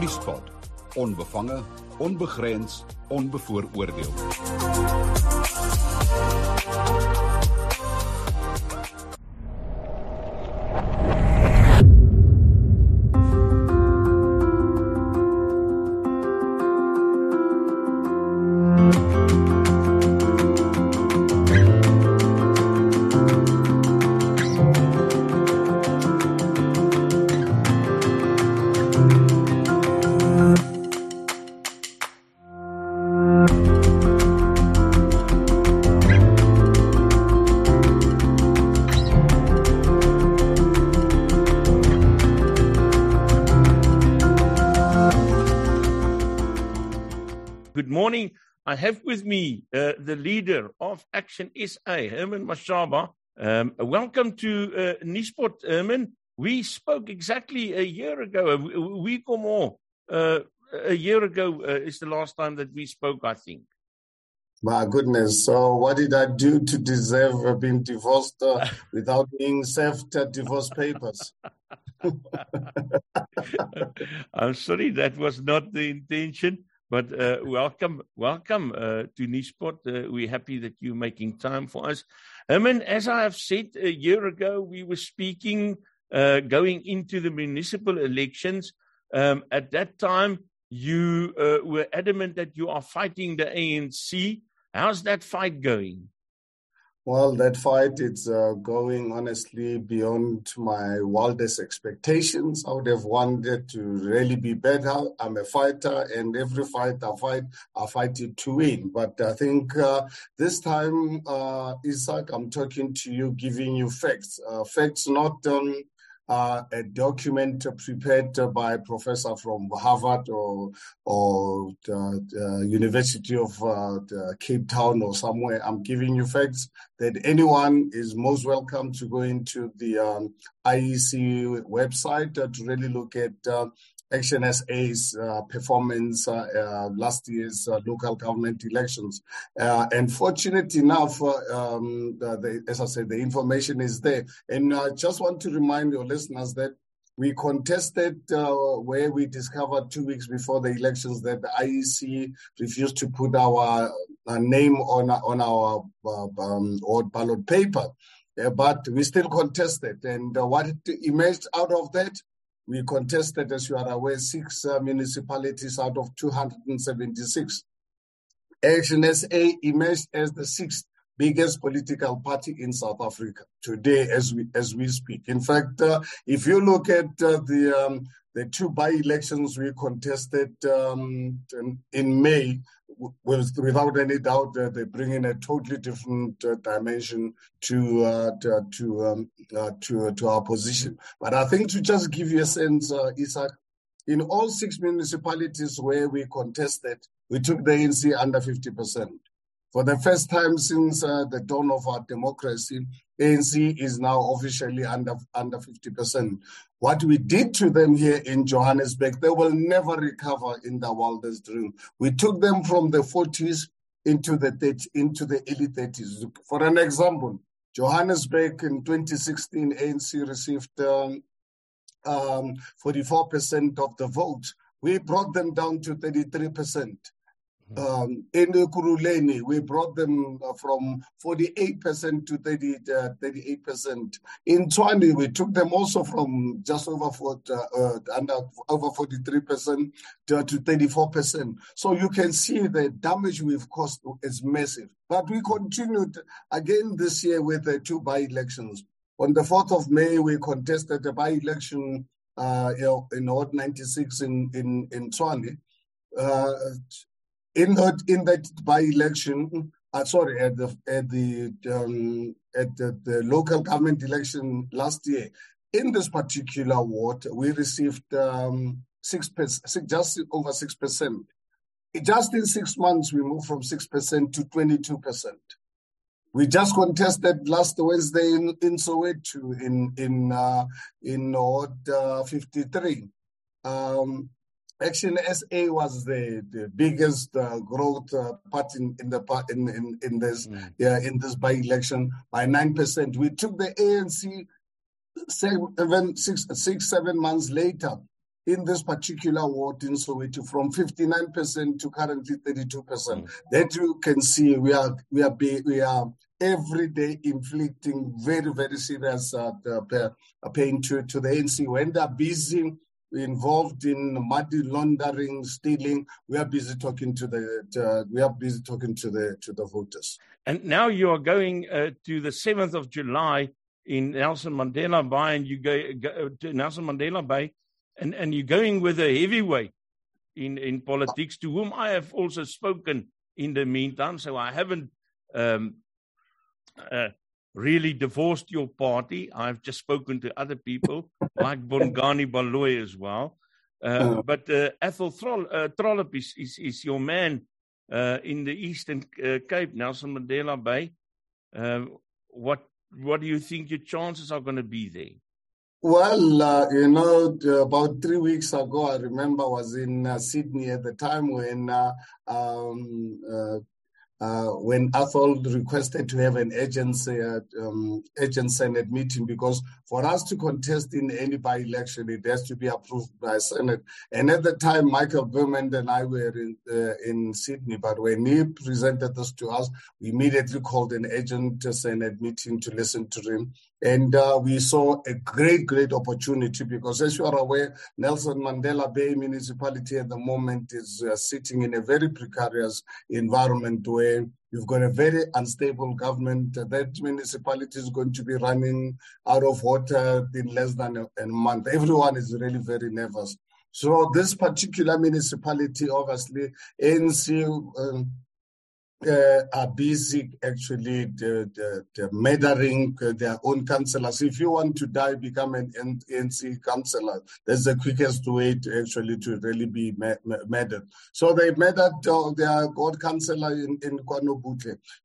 Nuuspot. Onbevange, onbegrens, onbevooroordeel. Good morning. I have with me uh, the leader of Action SA, Herman Mashaba. Um, welcome to uh, Nuuspod, Herman. We spoke exactly a year ago, a week or more. Uh, a year ago uh, is the last time that we spoke, I think. My goodness. So, what did I do to deserve being divorced uh, without being served uh, divorce papers? I'm sorry, that was not the intention. But uh, welcome, welcome uh, to Nuuspod. Uh, we're happy that you're making time for us. Herman, as I have said a year ago, we were speaking uh, going into the municipal elections. Um, at that time, you uh, were adamant that you are fighting the ANC. How's that fight going? Well, that fight it's uh, going honestly beyond my wildest expectations. I would have wanted to really be better. I'm a fighter, and every fight I fight, I fight it to win. But I think uh, this time, uh, Isaac, I'm talking to you, giving you facts. Uh, facts, not um, uh, a document prepared by a professor from Harvard or or the, the University of uh, Cape Town or somewhere. I'm giving you facts that anyone is most welcome to go into the um, IEC website to really look at uh, Action SA's uh, performance uh, uh, last year's uh, local government elections. and fortunate enough, um, the, as I said, the information is there. And I just want to remind your listeners that we contested uh, where we discovered two weeks before the elections that the IEC refused to put our, uh, name on on our uh, um, ballot paper, but we still contested. And what emerged out of that we contested, as you are aware, six uh, municipalities out of 276. Action SA emerged as the sixth biggest political party in South Africa today, as we as we speak. In fact, uh, if you look at uh, the um, the two by-elections we contested um, in May, with, without any doubt, uh, they bring in a totally different uh, dimension to uh, to to, um, uh, to, to our position. But I think to just give you a sense, uh, Isaac, in all six municipalities where we contested, we took the ANC under 50 percent. For the first time since uh, the dawn of our democracy, ANC is now officially under under 50%. What we did to them here in Johannesburg, they will never recover in the wildest dream. We took them from the 40s into the 30, into the early 30s. For an example, Johannesburg in 2016, ANC received um, um, 44% of the vote. We brought them down to 33%. Um, in Kuruleni, we brought them uh, from 48% to 30, uh, 38%. In Tshwane, we took them also from just over 40, uh, uh, under over 43% to, to 34%. So you can see the damage we've caused is massive. But we continued again this year with the two by-elections. On the 4th of May, we contested a by-election uh, in Ward 96 in, in, in. Uh, in that in that by-election, uh, sorry, at the at the um, at the, the, local government election last year, in this particular ward, we received um, six percent, just over six percent. Just in six months, we moved from six percent to twenty-two percent. We just contested last Wednesday in, in Soweto in in uh, in Ward uh, 53. Um, Action SA was the, the biggest uh, growth uh, party in, in the in in, in this mm. yeah, in this by election by nine percent. We took the ANC seven, six, six, seven months later in this particular ward in Soweto from 59% to currently 32%. Mm. That you can see we are we are we are every day inflicting very very serious uh, pain to to the ANC when they are busy involved in money laundering, stealing. We are busy talking to the to, we are busy talking to the to the voters. And now you are going uh, to the seventh of July in Nelson Mandela Bay, and you go, go to Nelson Mandela Bay, and and you're going with a heavyweight in in politics to whom I have also spoken in the meantime. So I haven't. Um, uh, really divorced your party. I've just spoken to other people like Bongani Baloyi as well. Uh, but uh, Athol Trollip, uh, is, is, is, your man uh, in the Eastern uh, Cape, Nelson Mandela Bay. Uh, what what do you think your chances are going to be there? Well, uh, you know, about three weeks ago, I remember I was in uh, Sydney at the time when uh, um, uh, when Athol requested to have an agency, uh, um, agent Senate meeting because for us to contest in any by-election, it has to be approved by Senate. And at the time, Michael Beaumont and I were in, uh, in Sydney, but when he presented this to us, we immediately called an agent Senate meeting to listen to him. And uh, we saw a great, great opportunity because, as you are aware, Nelson Mandela Bay municipality at the moment is uh, sitting in a very precarious environment where you've got a very unstable government. That municipality is going to be running out of water in less than a, a month. Everyone is really very nervous. So, this particular municipality, obviously, ANC. Um, uh, are busy actually the, the, the murdering uh, their own councillors. If you want to die, become an ANC councillor. That's the quickest way to actually to really be murdered. So they murdered uh, their god councillor in, in.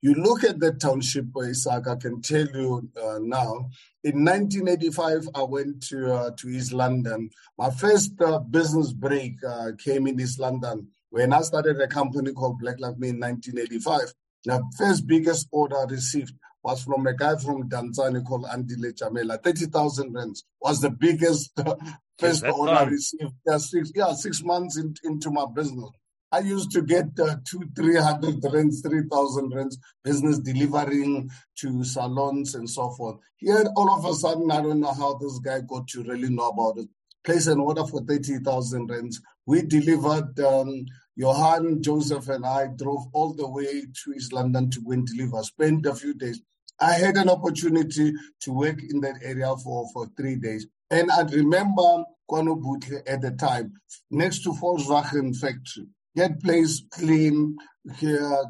You look at the township, uh, Isaac, I can tell you uh, now, in 1985, I went to uh, to East London. My first business break came in East London when I started a company called Black Like Me in 1985, the first biggest order I received was from a guy from Mdantsane called Andy Lechamela. 30,000 rands was the biggest first order I received. Yeah, six, yeah, six months in, into my business. I used to get uh, two, 300 rands, 3,000 rands, business delivering to salons and so forth. Here, all of a sudden, I don't know how this guy got to really know about it. Place an order for 30,000 rands. We delivered um, Johan, Joseph, and I drove all the way to East London to go and deliver. Spent a few days. I had an opportunity to work in that area for, for three days. And I remember KwaNobuhle at the time, next to Volkswagen factory. That place clean, uh,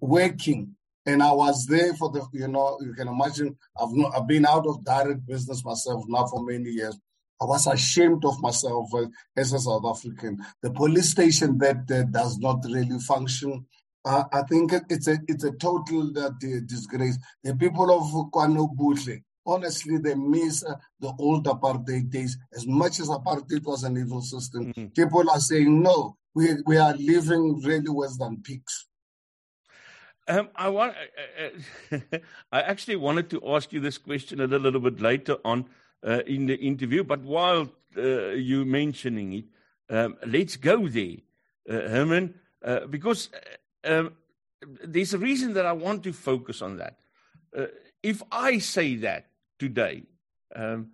working. And I was there for the, you know, you can imagine, I've, not, I've been out of direct business myself now for many years. I was ashamed of myself as a South African. The police station that uh, does not really function. Uh, I think it's a it's a total uh, disgrace. The people of KwaNobuhle, honestly, they miss uh, the old apartheid days. As much as apartheid was an evil system, mm-hmm. people are saying no. We we are living really worse than pigs. Um, I want. Uh, uh I actually wanted to ask you this question a little bit later on uh, in the interview. But while uh, you mentioning it, um, let's go there, uh, Herman, uh, because uh, um, there's a reason that I want to focus on that. Uh, if I say that today, um,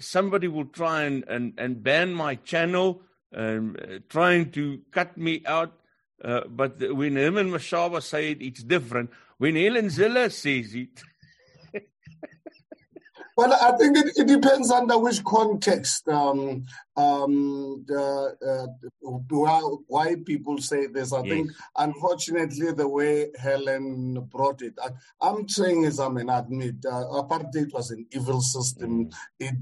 somebody will try and, and, and ban my channel, um, trying to cut me out. but when Herman Mashaba said it's different, when Helen Zille says it, Well, I think it, it depends under which context. Um, um, uh, why people say this. I yes. think, unfortunately, the way Helen brought it, I, am saying, is, I mean, admit, uh, apartheid was an evil system. Mm. It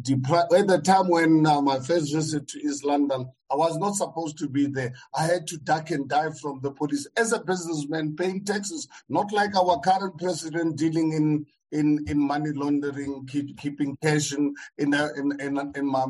at the time when uh, my first visit to East London, I was not supposed to be there. I had to duck and dive from the police as a businessman paying taxes, not like our current president dealing in in, in money laundering, keep, keeping cash in in, in, in, in my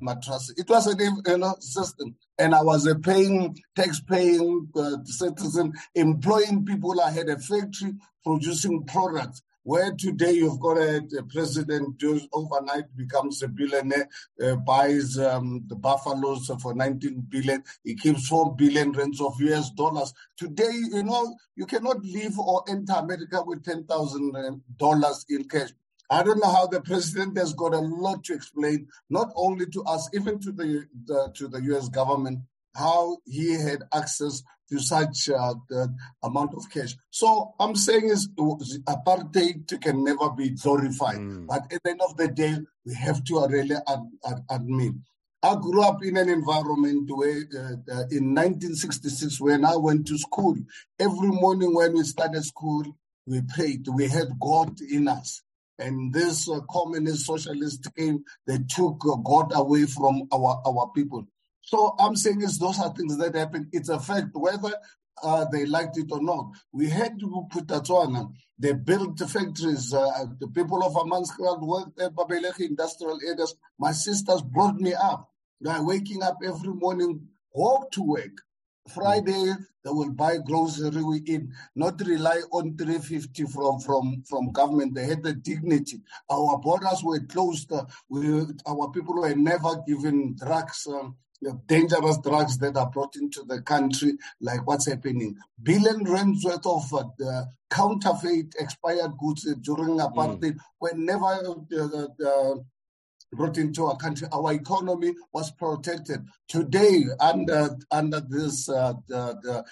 mattress. It was a you know, system. And I was a paying, tax paying uh, citizen, employing people. I had a factory producing products. Where today you've got a, a president who overnight becomes a billionaire, uh, buys um, the Buffaloes for 19 billion, he keeps 4 billion rands of US dollars. Today, you know, you cannot leave or enter America with $10,000 in cash. I don't know how the president has got a lot to explain, not only to us, even to the, the to the U.S. government, how he had access to such uh, amount of cash. So I'm saying is apartheid can never be glorified, mm. but at the end of the day, we have to really ad, ad, admit. I grew up in an environment where, uh, uh, in 1966, when I went to school, every morning when we started school, we prayed. We had God in us. And this uh, communist socialist came, they took uh, God away from our, our people. So I'm saying is those are things that happen. It's a fact, whether uh, they liked it or not. We had to Bophuthatswana. They built the factories. Uh, the people of Hammanskraal worked at Babelegi industrial areas. My sisters brought me up. They're waking up every morning, walk to work. Friday, they will buy grocery we eat, not rely on 350 from, from, from government. They had the dignity. Our borders were closed. We, our people were never given drugs. Um, dangerous drugs that are brought into the country, like what's happening. Billion rands worth of uh, counterfeit expired goods during apartheid mm. were never uh, uh, brought into our country. Our economy was protected. Today, under under this uh, the, the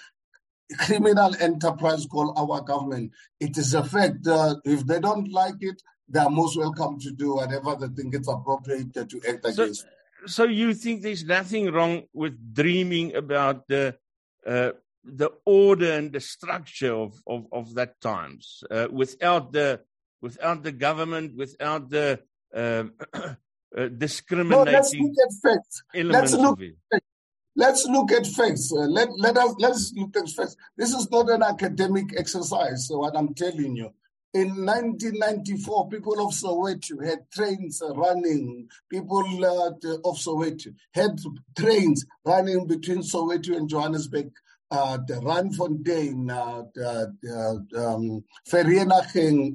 criminal enterprise called our government, it is a fact. Uh, if they don't like it, they are most welcome to do whatever they think it's appropriate to act so, against so you think there's nothing wrong with dreaming about the uh, the order and the structure of of, of that times uh, without the without the government without the um, uh, discriminating no, let's look at facts. Let's look, let's look at facts. Uh, let, let us let's look at facts. This is not an academic exercise. So what I'm telling you, in 1994, people of Soweto had trains running. People uh, of Soweto had trains running between Soweto and Johannesburg. Uh, the Randfontein, uh, the, the um,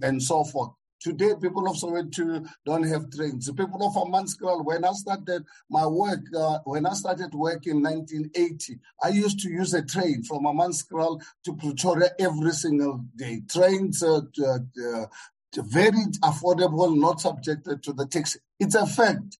and so forth. Today, people of Soweto don't have trains. The people of Hammanskraal, when I started my work, uh, when I started work in 1980, I used to use a train from Hammanskraal to Pretoria every single day. Trains uh, uh, very affordable, not subjected to the tax. It's a fact.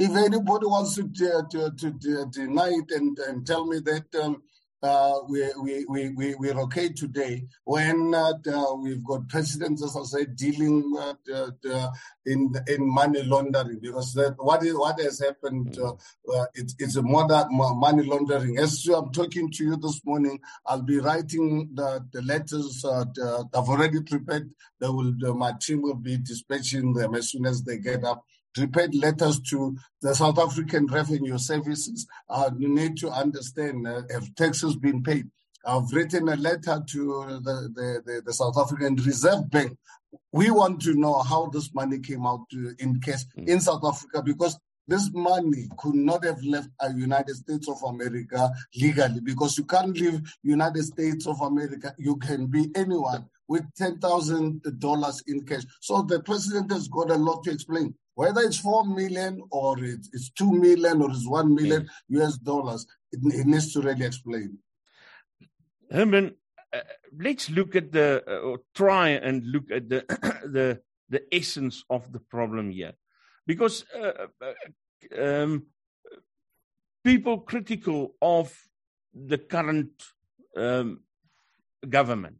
If anybody wants to, to, to, to deny it and, and, tell me that um, uh, we, we, we, we, we're okay today when uh, we've got presidents, as I said, dealing uh, in in money laundering because that, what is what has happened uh, uh, it, it's a modern money laundering. As I'm talking to you this morning, I'll be writing the, the letters. Uh, the, I've already prepared. They will, my team will be dispatching them as soon as they get up prepared letters to the South African Revenue Services. Uh, you need to understand uh, have taxes been paid. I've written a letter to the, the, the, the, South African Reserve Bank. We want to know how this money came out to, in case mm. in South Africa because this money could not have left the United States of America legally because you can't leave United States of America. You can be anyone with $10,000 in cash. So the president has got a lot to explain. Whether it's 4 million or it's, it's 2 million or it's 1 million US dollars, it, it, needs to really explain. Herman, uh, let's look at the, uh, or try and look at the, the, the essence of the problem here. Because uh, uh, um, people critical of the current um, government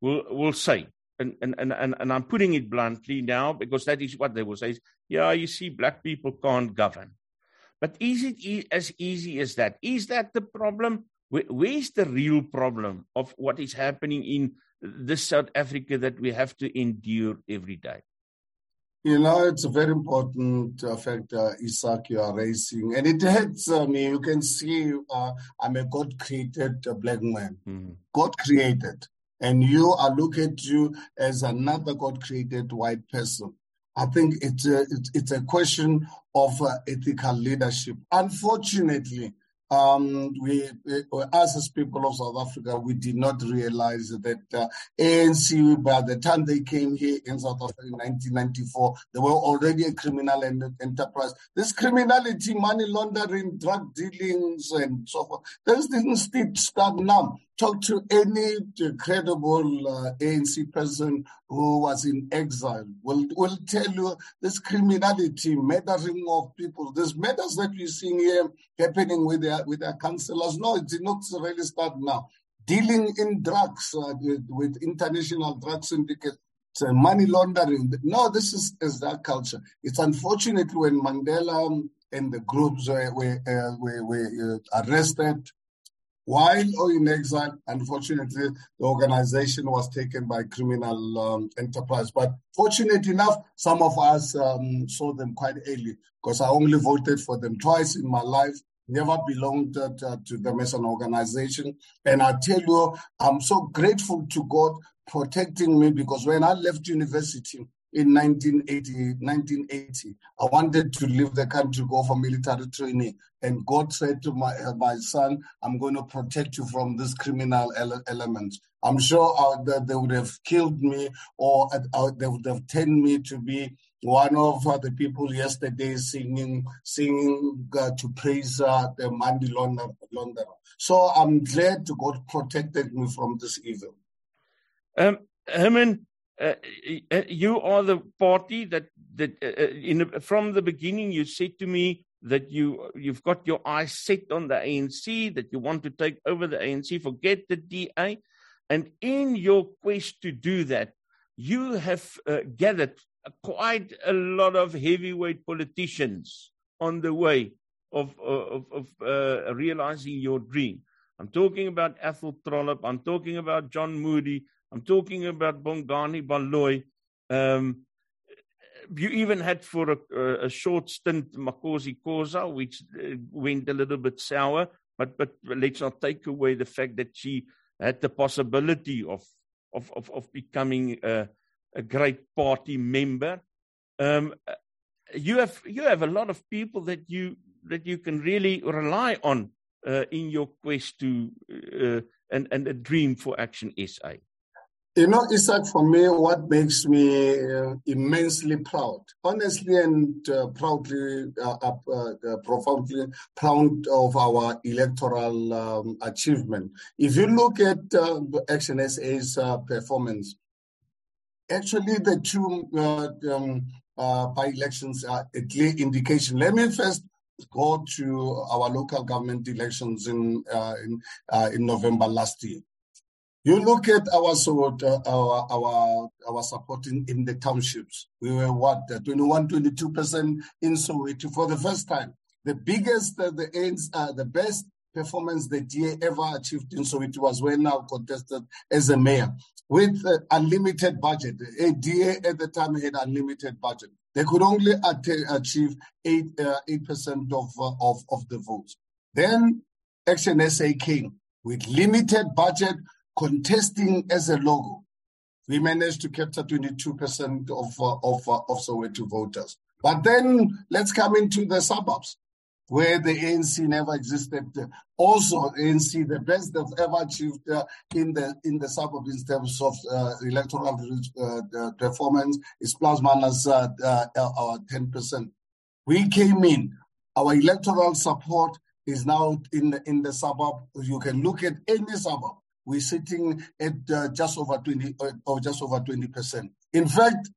will, will say, and, and, and, and I'm putting it bluntly now because that is what they will say. Is, Yeah, you see, black people can't govern. But is it e- as easy as that? Is that the problem? Where, where's the real problem of what is happening in this South Africa that we have to endure every day? You know, it's a very important uh, factor, Isaac, you are raising. And it hurts uh, me. You can see uh, I'm a God created uh, black man. Mm-hmm. God created and you are look at you as another God created white person. I think it's a, it's, a question of uh, ethical leadership. Unfortunately, um, we, us as people of South Africa, we did not realize that uh, ANC, by the time they came here in South Africa in 1994, they were already a criminal enterprise. This criminality, money laundering, drug dealings, and so forth, those things did start now. Talk to any credible uh, ANC person who was in exile will will tell you this criminality, murdering of people, these matters that we're seeing here happening with with their counselors. No, it did not really start now. Dealing in drugs uh, with, international drug syndicates. Uh, money laundering. No, this is, is that culture. It's unfortunate when Mandela and the groups were, were, uh, were, were uh, arrested while or in exile, unfortunately, the organization was taken by criminal um, enterprise. But fortunately enough, some of us um, saw them quite early because I only voted for them twice in my life. Never belonged uh, to them as an organization. And I tell you, I'm so grateful to God protecting me because when I left university, in 1980, 1980. I wanted to leave the country, go for military training. And God said to my, my son, I'm going to protect you from this criminal ele- elements. I'm sure uh, that they would have killed me or uh, they would have turned me to be one of uh, the people yesterday singing singing uh, to praise uh, the money launderer. So I'm glad to God protected me from this evil. Um, Herman, uh, uh, you are the party that that uh, in from the beginning you said to me that you you've got your eyes set on the ANC that you want to take over the ANC forget the DA and in your quest to do that you have gathered quite a lot of heavyweight politicians on the way of of, of uh, realizing your dream i'm talking about Athol Trollip i'm talking about John Moodey I'm talking about Bongani Baloyi. Um, you even had for a, a short stint Makhosi Khoza, which uh, went a little bit sour. But but let's not take away the fact that she had the possibility of of of, of becoming a, a great party member. Um, you have you have a lot of people that you that you can really rely on uh, in your quest to uh, and and a dream for Action SA. You know, Isaac, for me, what makes me uh, immensely proud, honestly and uh, proudly, uh, uh, uh profoundly proud of our electoral um, achievement. If you look at uh, Action SA's performance, actually the two um, by-elections are a clear indication. Let me first go to our local government elections in in, in November last year. You look at our support, uh, our our our in, in the townships. We were what 21, 22 percent in Soweto for the first time. The biggest, uh, the ends, uh, the best performance the DA ever achieved in Soweto was when I contested as a mayor with uh, unlimited budget. A DA at the time had unlimited budget. They could only achieve eight uh, eight percent of, uh, of of the votes. Then Action SA came with limited budget contesting as a logo, we managed to capture 22% of, uh, of, uh, of Soweto voters. But then let's come into the suburbs where the ANC never existed. Also, ANC, the best they've ever achieved uh, in the in the suburbs in terms of uh, electoral uh, performance is plus minus uh, uh, our 10%. We came in, our electoral support is now in the, in the suburb. You can look at any suburb we're sitting at uh, just over 20 uh, or just over 20%. In fact,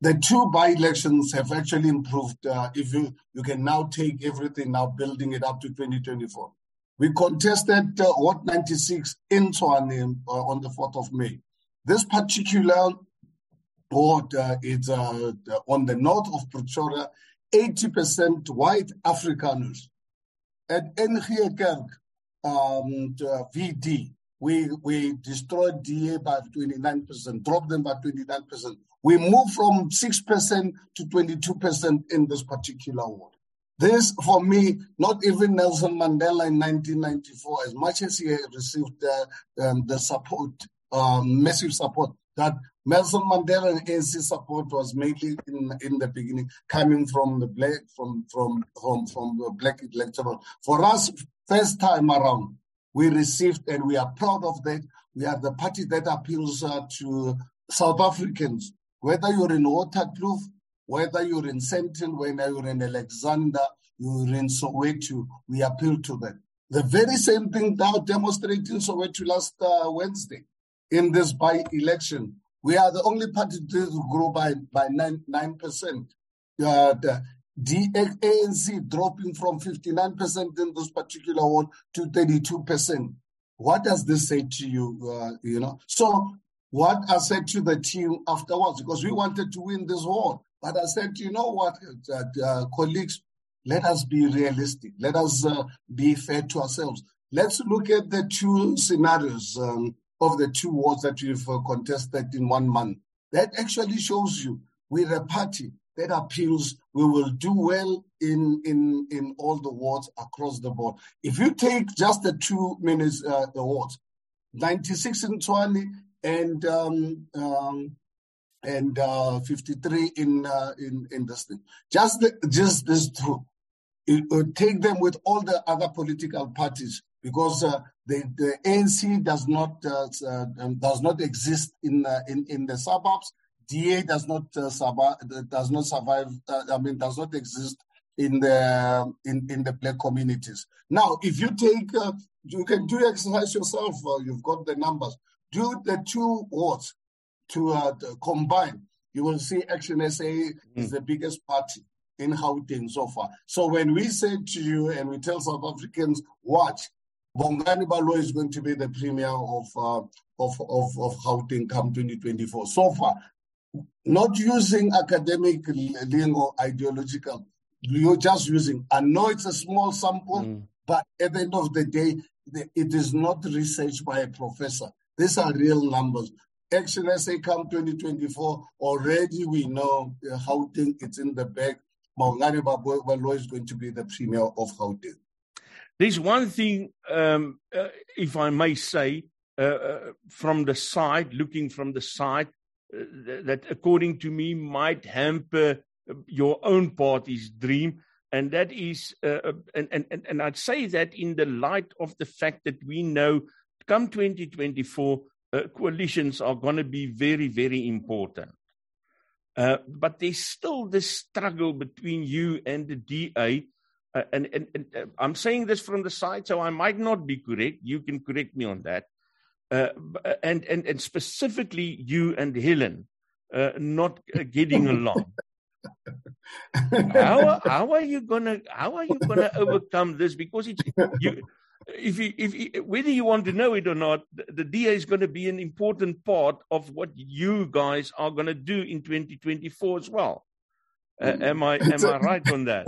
the two by-elections have actually improved. Uh, if you, you can now take everything now building it up to 2024. We contested uh, Ward 96 in Tshwane uh, on the 4th of May. This particular board uh, is uh, on the north of Pretoria, 80% white Afrikaners. At NG Kerk, um, VD, we, we destroyed DA by 29%, dropped them by 29%. We moved from 6% to 22% in this particular ward. This, for me, not even Nelson Mandela in 1994, as much as he received uh, um, the support, um, massive support, that Nelson Mandela and ANC support was mainly in, in the beginning coming from the black from from from from the black electoral. For us, first time around, we received and we are proud of that. We are the party that appeals uh, to South Africans, whether you're in Waterkloof, whether you're in Sandton, whether you're in Alexander, you're in Soweto, we appeal to them. The very same thing now demonstrating Soweto last uh, Wednesday in this by-election. We are the only party to grow by, by 9, 9%. Uh, the ANC dropping from 59% in this particular one to 32%. What does this say to you? Uh, you know, so what I said to the team afterwards, because we wanted to win this war, but I said, you know what, uh, uh, colleagues, let us be realistic. Let us uh, be fair to ourselves. Let's look at the two scenarios um, of the two wars that we've uh, contested in one month. That actually shows you we're a party that appeals we will do well in in in all the wards across the board. If you take just the two minutes uh, the wards, 96 in 20 and um, um, and uh, 53 in uh, in in this thing. Just the, just this two. It would take them with all the other political parties because uh, the, the ANC does not uh, uh, um, does not exist in uh, in in the suburbs. DA does not survive, does not survive. I mean, does not exist in the in, in the black communities. Now, if you take, you can do exercise yourself. you've got the numbers. Do the two wards to, uh, combine. You will see Action SA mm. is the biggest party in Gauteng so far. So when we say to you and we tell South Africans, watch, Bongani Baloyi is going to be the premier of uh, of of of Gauteng come 2024. So far, not using academic lingo, ideological. You're just using. I know it's a small sample, mm. but at the end of the day, it is not research by a professor. These are real numbers. Action SA come 2024, already we know uh, Gauteng, it's in the bag. Bongani Baloyi is going to be the premier of Gauteng. There's one thing, um, uh, if I may say, uh, uh, from the side, looking from the side, uh, that according to me might hamper your own party's dream. And that is, uh, and, and, and I'd say that in the light of the fact that we know come 2024, coalitions are going to be very, very important. Uh, but there's still this struggle between you and the DA uh, and, and, and uh, I'm saying this from the side, so I might not be correct. You can correct me on that. Uh, uh and, and, and specifically you and Helen uh, not uh, getting along. how, how are you gonna how are you gonna overcome this? Because it's you if you, if you, whether you want to know it or not, the, the DA is going to be an important part of what you guys are going to do in 2024 as well. Uh, am I am I right on that?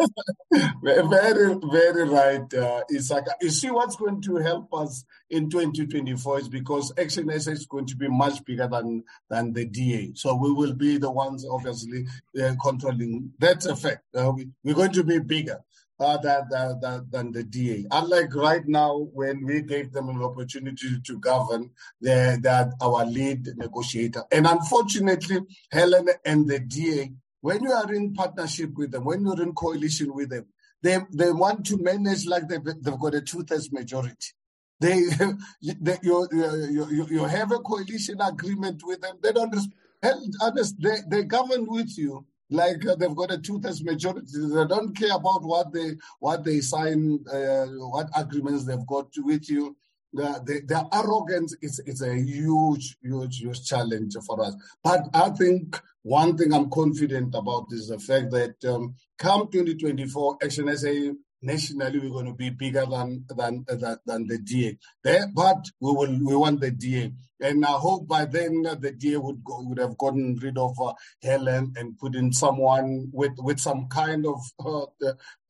very very right, uh, Isaka. You see, what's going to help us in 2024 is because Action SA is going to be much bigger than than the DA. So we will be the ones, obviously, uh, controlling that effect. Uh, we, we're going to be bigger. Uh, than, than, than the DA. Unlike right now, when we gave them an opportunity to govern, they're our lead negotiator. And unfortunately, Helen and the DA when you are in partnership with them, when you're in coalition with them, they, they want to manage like they've, they've got a two-thirds majority. They, they you, you, you have a coalition agreement with them. They don't, they, they govern with you like uh, they've got a two-thirds majority. They don't care about what they what they sign, uh, what agreements they've got with you. The, their arrogance is, is a huge, huge, huge challenge for us. But I think one thing I'm confident about is the fact that um, come 2024, Action SA nationally we're going to be bigger than than than, than the DA. There, but we will we want the DA, and I hope by then uh, the DA would go, would have gotten rid of uh, Helen and put in someone with with some kind of. Uh,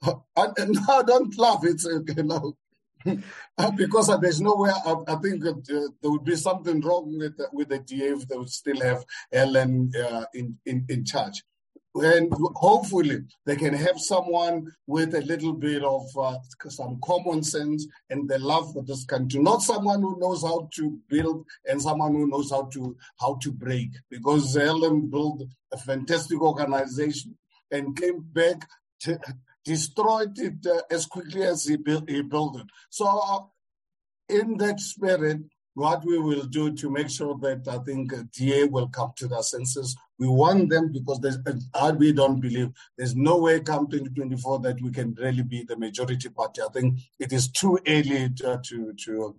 uh, uh no, don't laugh. It's uh, you know because there's nowhere. I, I think there would be something wrong with with the DA if they would still have Ellen in, in in charge. And hopefully they can have someone with a little bit of uh, some common sense and the love for this country not someone who knows how to build and someone who knows how to how to break because Helen built a fantastic organization and came back to, destroyed it uh, as quickly as he built, he built it so uh, in that spirit what we will do to make sure that I think DA will come to their senses. We want them because there's, uh, we don't believe there's no way come 2024 that we can really be the majority party. I think it is too early to, to, to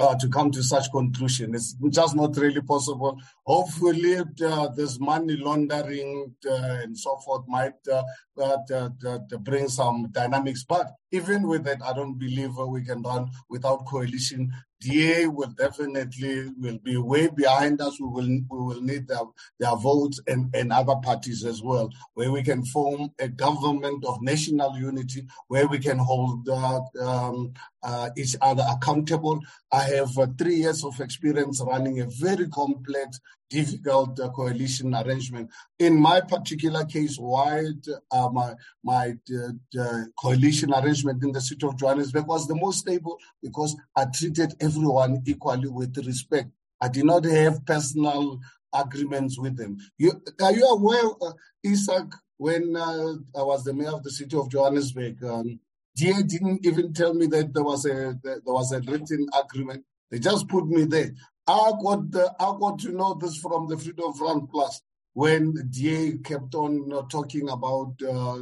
uh, to come to such conclusion. It's just not really possible. Hopefully, uh, this money laundering uh, and so forth might uh, uh, bring some dynamics. But even with that, I don't believe we can run without coalition. DA will definitely will be way behind us. We will we will need their, their votes and, and other parties as well, where we can form a government of national unity, where we can hold uh, um, uh, each other accountable. I have uh, three years of experience running a very complex difficult uh, coalition arrangement. In my particular case, why uh, my, my uh, coalition arrangement in the city of Johannesburg was the most stable because I treated everyone equally with respect. I did not have personal agreements with them. You, are you aware, uh, Isaac, when uh, I was the mayor of the city of Johannesburg, um, DA didn't even tell me that there was a there was a written agreement. They just put me there. I got the, I got to know this from the Freedom Front Plus when DA kept on uh, talking about uh,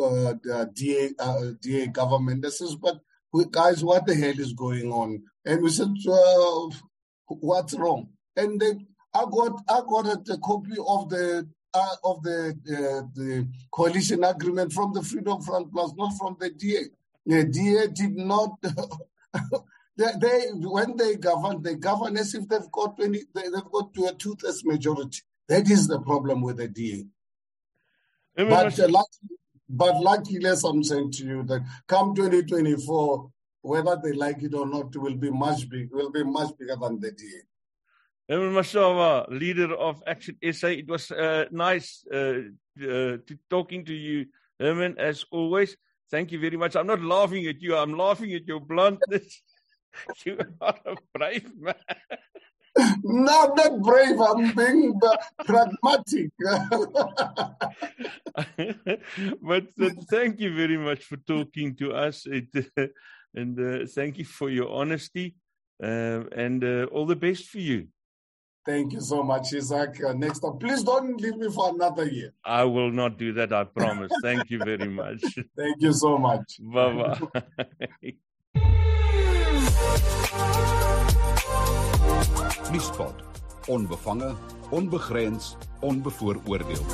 uh, the DA uh, DA government. They says, but guys, what the hell is going on? And we said, what's wrong? And they, I got I got a, a copy of the uh, of the uh, the coalition agreement from the Freedom Front Plus, not from the DA. The DA did not They, they, when they govern, they govern as if they've got 20, they, have got to a two-thirds majority. That is the problem with the DA. but, uh, luckily, but luckily, as I'm saying to you, that come 2024, whether they like it or not, will be much big, will be much bigger than the DA. Herman Mashaba, leader of Action SA, it was uh, nice uh, uh, to talking to you, Herman, as always. Thank you very much. I'm not laughing at you. I'm laughing at your bluntness. you are a brave man. No, I'm not brave. I'm being pragmatic. but uh, thank you very much for talking to us. It, uh, and uh, thank you for your honesty. Uh, and uh, all the best for you. Thank you so much, Isaac. Uh, next time, please don't leave me for another year. I will not do that, I promise. Thank you very much. Thank you so much. Bye bye. Nuuspot. Onbevange, onbegrens, onbevooroordeel.